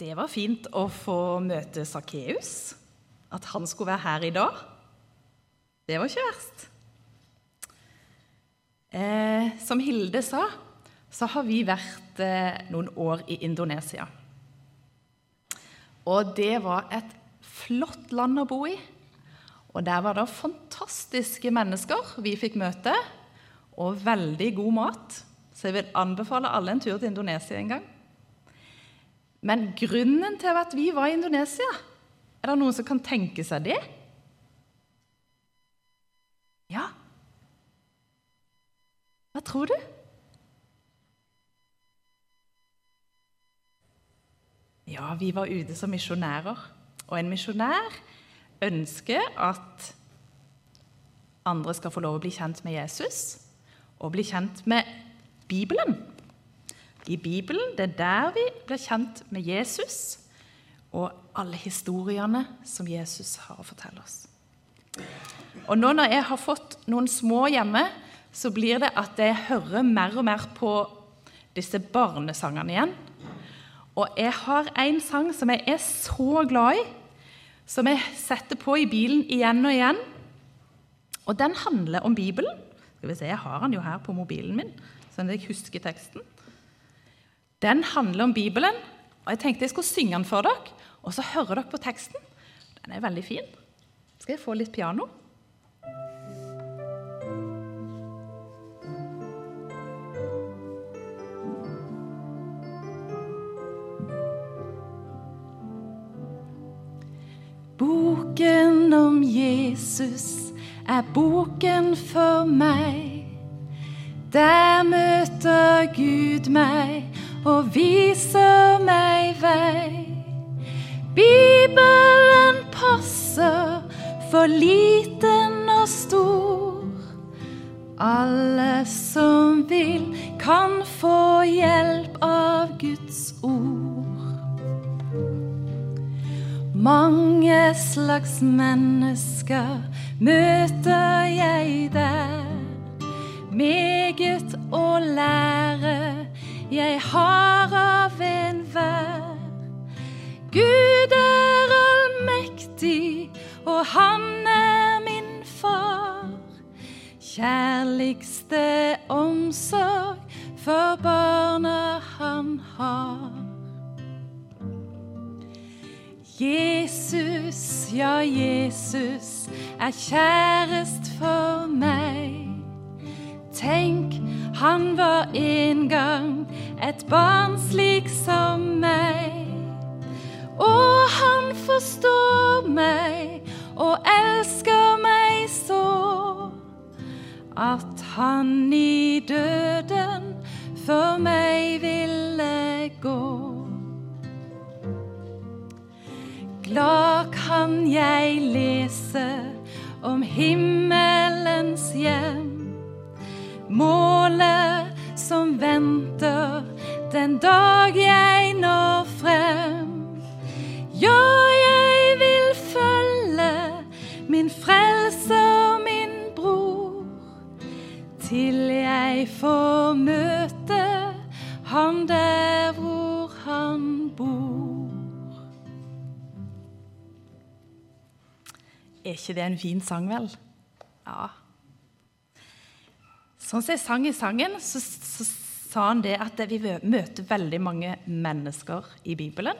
Det var fint å få møte Sakkeus. At han skulle være her i dag. Det var ikke verst. Eh, som Hilde sa, så har vi vært eh, noen år i Indonesia. Og det var et flott land å bo i. Og der var det fantastiske mennesker vi fikk møte, og veldig god mat. Så jeg vil anbefale alle en tur til Indonesia en gang. Men grunnen til at vi var i Indonesia Er det noen som kan tenke seg det? Ja? Hva tror du? Ja, vi var ute som misjonærer. Og en misjonær ønsker at andre skal få lov å bli kjent med Jesus og bli kjent med Bibelen. I Bibelen det er der vi blir kjent med Jesus og alle historiene som Jesus har å fortelle oss. Og nå når jeg har fått noen små hjemme, så blir det at jeg hører mer og mer på disse barnesangene igjen. Og jeg har en sang som jeg er så glad i, som jeg setter på i bilen igjen og igjen. Og den handler om Bibelen. Skal vi se, Jeg har den jo her på mobilen min, sånn at jeg husker teksten. Den handler om Bibelen, og jeg tenkte jeg skulle synge den for dere. Og så hører dere på teksten. Den er veldig fin. Skal jeg få litt piano? Boken om Jesus er boken for meg. Der møter Gud meg og viser meg vei. Bibelen passer for liten og stor. Alle som vil, kan få hjelp av Guds ord. Mange slags mennesker møter jeg der. Meget å lære jeg har av enhver. Gud er allmektig, og han er min far. Kjærligste omsorg for barna han har. Jesus, ja, Jesus er kjærest for meg. Tenk, han var en gang et barn slik som meg. Og han forstår meg og elsker meg så at han i døden for meg ville gå. Glad kan jeg lese om himmelens til jeg får møte ham der hvor han bor. Er ikke det en fin sang, vel? Ja. Sånn som jeg sang i sangen, så, så sa han det at vi møter veldig mange mennesker i Bibelen.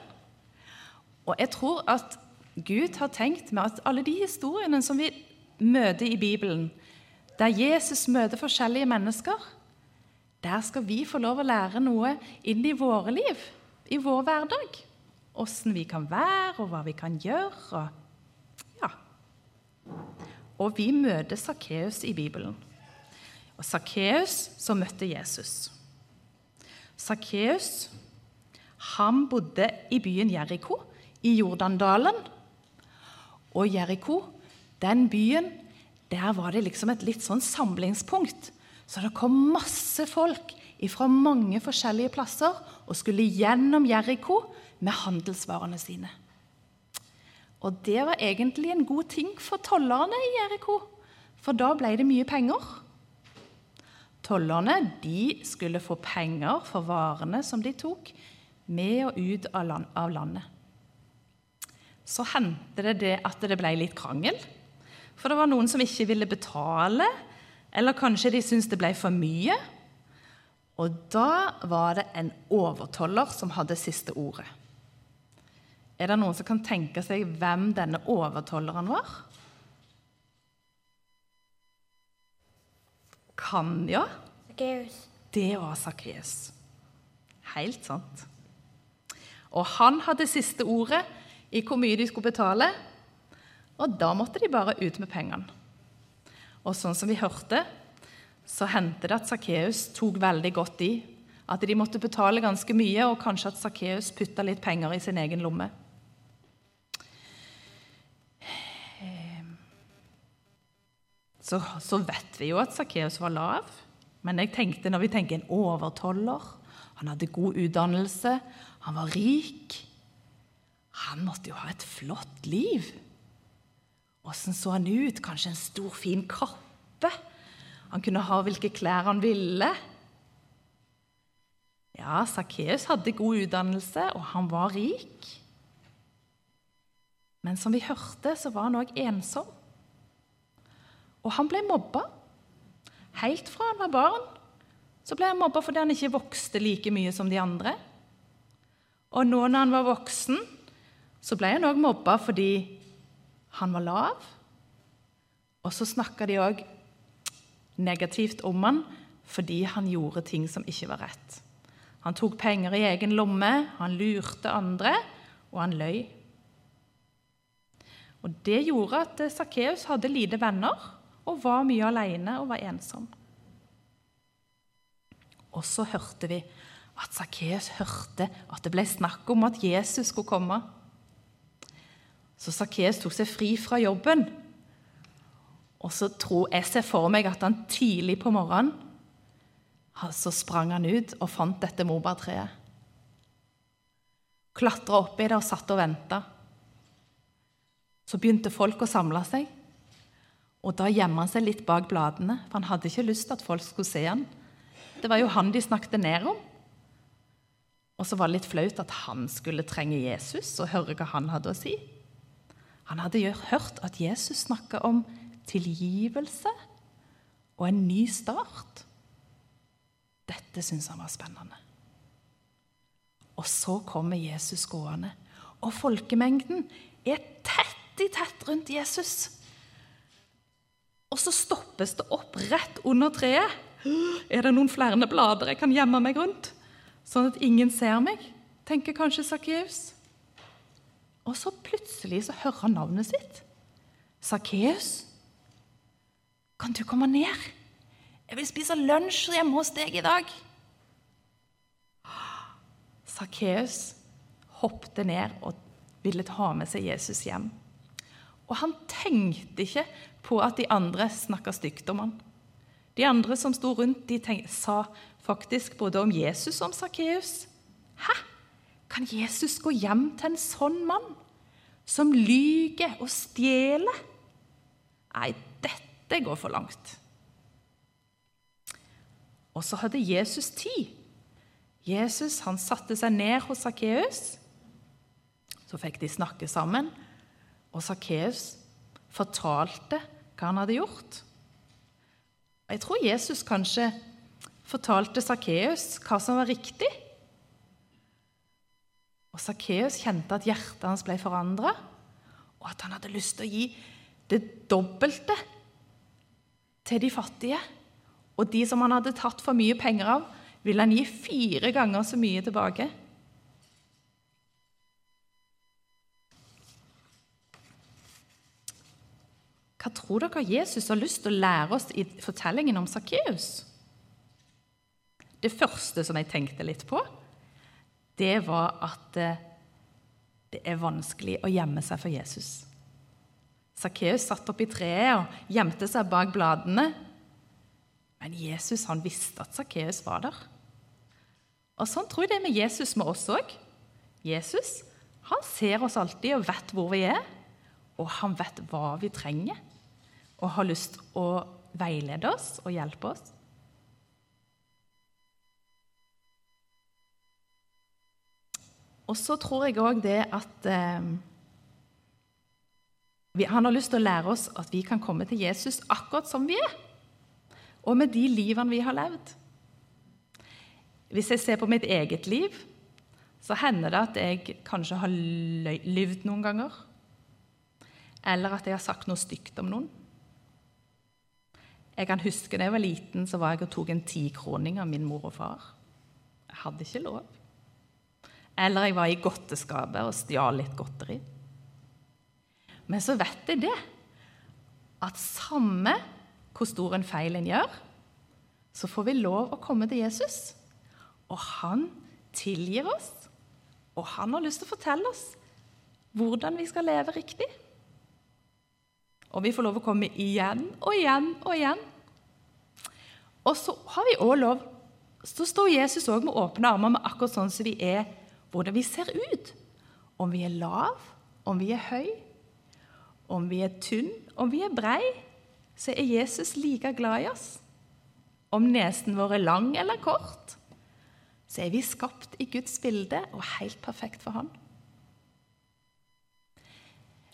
Og jeg tror at Gud har tenkt med at alle de historiene som vi møter i Bibelen, der Jesus møter forskjellige mennesker, der skal vi få lov å lære noe inn i våre liv, i vår hverdag. Åssen vi kan være, og hva vi kan gjøre. Ja. og vi møter Sakkeus i Bibelen. Og Sakkeus som møtte Jesus. Sakkeus han bodde i byen Jeriko i Jordandalen. Og Jeriko, den byen, der var det liksom et litt sånn samlingspunkt. Så det kom masse folk fra mange forskjellige plasser og skulle gjennom Jeriko med handelsvarene sine. Og det var egentlig en god ting for tollerne i Jeriko, for da ble det mye penger. Tollerne de skulle få penger for varene som de tok, med og ut av, land, av landet. Så hendte det, det at det ble litt krangel. For det var noen som ikke ville betale, eller kanskje de syntes det ble for mye. Og da var det en overtoller som hadde siste ordet. Er det noen som kan tenke seg hvem denne overtolleren var? Kan ja? Sakkeus. Det var Sakkeus. Helt sant. Og han hadde siste ordet i hvor mye de skulle betale, og da måtte de bare ut med pengene. Og sånn som vi hørte, så hendte det at Sakkeus tok veldig godt i. At de måtte betale ganske mye, og kanskje at Sakkeus putta litt penger i sin egen lomme. Så, så vet vi jo at Sakkeus var lav. Men jeg tenkte når vi tenker en overtoller Han hadde god utdannelse, han var rik. Han måtte jo ha et flott liv. Åssen så han ut? Kanskje en stor, fin kappe? Han kunne ha hvilke klær han ville. Ja, Sakkeus hadde god utdannelse, og han var rik. Men som vi hørte, så var han òg ensom. Og han ble mobba. Helt fra han var barn så ble han mobba fordi han ikke vokste like mye som de andre. Og nå når han var voksen, så ble han òg mobba fordi han var lav. Og så snakka de òg negativt om han fordi han gjorde ting som ikke var rett. Han tok penger i egen lomme, han lurte andre, og han løy. Og Det gjorde at Sakkeus hadde lite venner og var mye alene og var ensom. Og så hørte vi at Sakkeus hørte at det ble snakk om at Jesus skulle komme. Så Sakkeus tok seg fri fra jobben. Og så tror jeg ser for meg at han tidlig på morgenen så sprang han ut og fant dette morbærtreet. Klatra oppi det og satt og venta. Så begynte folk å samle seg. Og da gjemte han seg litt bak bladene, for han hadde ikke lyst til at folk skulle se han. Det var jo han de snakket ned om. Og så var det litt flaut at han skulle trenge Jesus og høre hva han hadde å si. Han hadde hørt at Jesus snakka om tilgivelse og en ny start. Dette syntes han var spennende. Og så kommer Jesus gående, og folkemengden er tett i tett rundt Jesus. Og så stoppes det opp rett under treet. Er det noen flere blader jeg kan gjemme meg rundt, sånn at ingen ser meg? tenker kanskje Sakkeus. Og så plutselig så hører han navnet sitt. Sakkeus, kan du komme ned? Jeg vil spise lunsj hjemme hos deg i dag. Sakkeus hoppet ned og ville ta med seg Jesus hjem. Og han tenkte ikke på at de andre snakka stygt om han. De andre som sto rundt, de tenkte, sa faktisk både om Jesus og om Sakkeus. Hæ? Kan Jesus gå hjem til en sånn mann? Som lyger og stjeler? Nei, dette går for langt. Og så hadde Jesus tid. Jesus han satte seg ned hos Sakkeus. Så fikk de snakke sammen, og Sakkeus fortalte hva han hadde gjort. Jeg tror Jesus kanskje fortalte Sakkeus hva som var riktig. Og Sakkeus kjente at hjertet hans ble forandra, og at han hadde lyst til å gi det dobbelte til de fattige. Og de som han hadde tatt for mye penger av, ville han gi fire ganger så mye tilbake. Hva tror dere Jesus har lyst til å lære oss i fortellingen om Sakkeus? Det første som jeg tenkte litt på, det var at eh, det er vanskelig å gjemme seg for Jesus. Sakkeus satt oppi treet og gjemte seg bak bladene. Men Jesus han visste at Sakkeus var der. Og Sånn tror jeg det er med Jesus med oss òg. Jesus han ser oss alltid og vet hvor vi er, og han vet hva vi trenger og har lyst å veilede oss og hjelpe oss. Og så tror jeg òg det at eh, Han har lyst til å lære oss at vi kan komme til Jesus akkurat som vi er. Og med de livene vi har levd. Hvis jeg ser på mitt eget liv, så hender det at jeg kanskje har lyvd noen ganger. Eller at jeg har sagt noe stygt om noen. Jeg kan huske da jeg var liten, så var jeg og tok en tikroning av min mor og far. Jeg hadde ikke lov. Eller jeg var i godteskapet og stjal litt godteri. Men så vet jeg det, at samme hvor stor en feil en gjør, så får vi lov å komme til Jesus. Og han tilgir oss, og han har lyst til å fortelle oss hvordan vi skal leve riktig. Og vi får lov å komme igjen og igjen og igjen. Og så har vi òg lov Så står Jesus òg med åpne armer, med akkurat sånn som vi er hvordan vi ser ut. Om vi er lav, om vi er høy, om vi er tynn, om vi er brei, så er Jesus like glad i oss. Om nesen vår er lang eller kort, så er vi skapt i Guds bilde og helt perfekt for Han.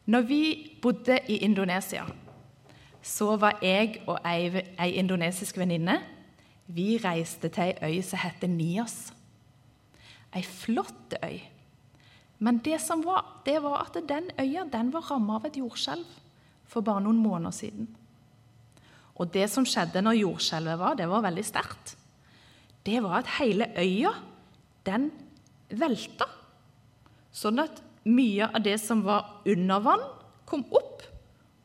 Når vi bodde i Indonesia, så var jeg og ei, ei indonesisk venninne Vi reiste til ei øy som heter Nias. Ei flott øy. Men det som var, det var at den øya den var ramma av et jordskjelv for bare noen måneder siden. Og det som skjedde når jordskjelvet var, det var veldig sterkt. Det var at hele øya, den velta. Sånn at mye av det som var under vann, kom opp.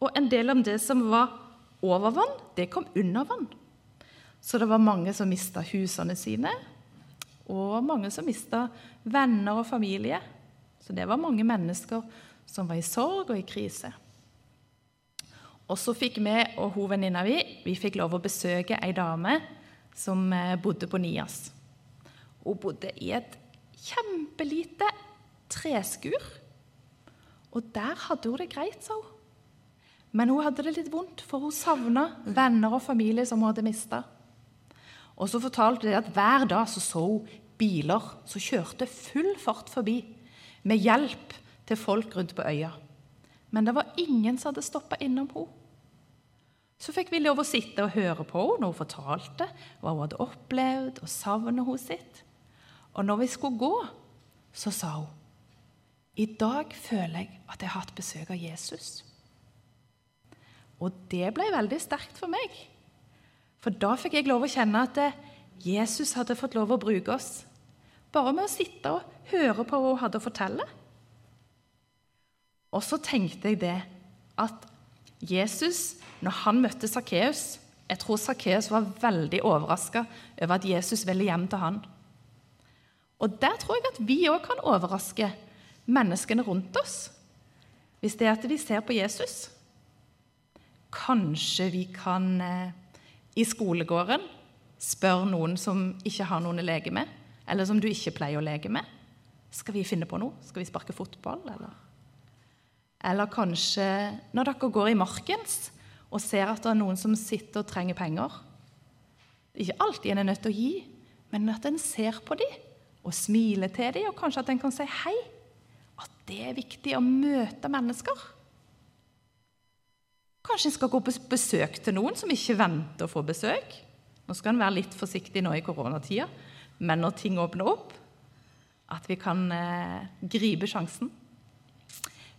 Og en del av det som var over vann, det kom under vann. Så det var mange som mista husene sine, og mange som mista venner og familie. Så det var mange mennesker som var i sorg og i krise. Og så fikk vi og hun venninna vi, vi fikk lov å besøke ei dame som eh, bodde på Nias. Hun bodde i et kjempelite treskur. Og der hadde hun det greit, sa hun. Men hun hadde det litt vondt, for hun savna venner og familie som hun hadde mista. Og så fortalte de at hver dag så, så hun biler som kjørte full fart forbi med hjelp til folk rundt på øya. Men det var ingen som hadde stoppa innom henne. Så fikk vi lov å sitte og høre på henne når hun fortalte hva hun hadde opplevd og savnet henne sitt. Og når vi skulle gå, så sa hun i dag føler jeg at jeg har hatt besøk av Jesus. Og det ble veldig sterkt for meg. For da fikk jeg lov å kjenne at Jesus hadde fått lov å bruke oss. Bare med å sitte og høre på hva hun hadde å fortelle. Og så tenkte jeg det at Jesus, når han møtte Sakkeus Jeg tror Sakkeus var veldig overraska over at Jesus ville hjem til han. Og der tror jeg at vi òg kan overraske menneskene rundt oss. Hvis det er at de ser på Jesus. Kanskje vi kan eh, i skolegården spørre noen som ikke har noen å leke med, eller som du ikke pleier å leke med. Skal vi finne på noe? Skal vi sparke fotball, eller? Eller kanskje når dere går i markens og ser at det er noen som sitter og trenger penger. Ikke alltid en er nødt til å gi, men at en ser på dem og smiler til dem, og kanskje at en kan si hei. At det er viktig å møte mennesker. Kanskje en skal gå på besøk til noen som ikke venter å få besøk. Nå skal en være litt forsiktig nå i koronatida, men når ting åpner opp, at vi kan eh, gripe sjansen.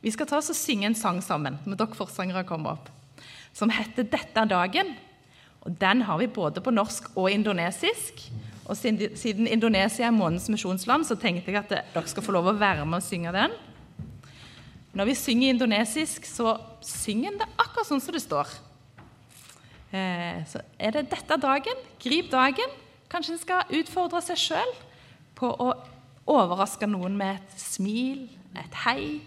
Vi skal ta oss og synge en sang sammen med dere forsangere kommer opp, som heter 'Dette er dagen'. Og Den har vi både på norsk og indonesisk. Og Siden Indonesia er månedens misjonsland, så tenkte jeg at dere skal få lov å være med og synge den. Når vi synger indonesisk, så synger en det akkurat sånn som det står. Eh, så er det dette er dagen. Grip dagen. Kanskje en skal utfordre seg sjøl på å overraske noen med et smil, et hei,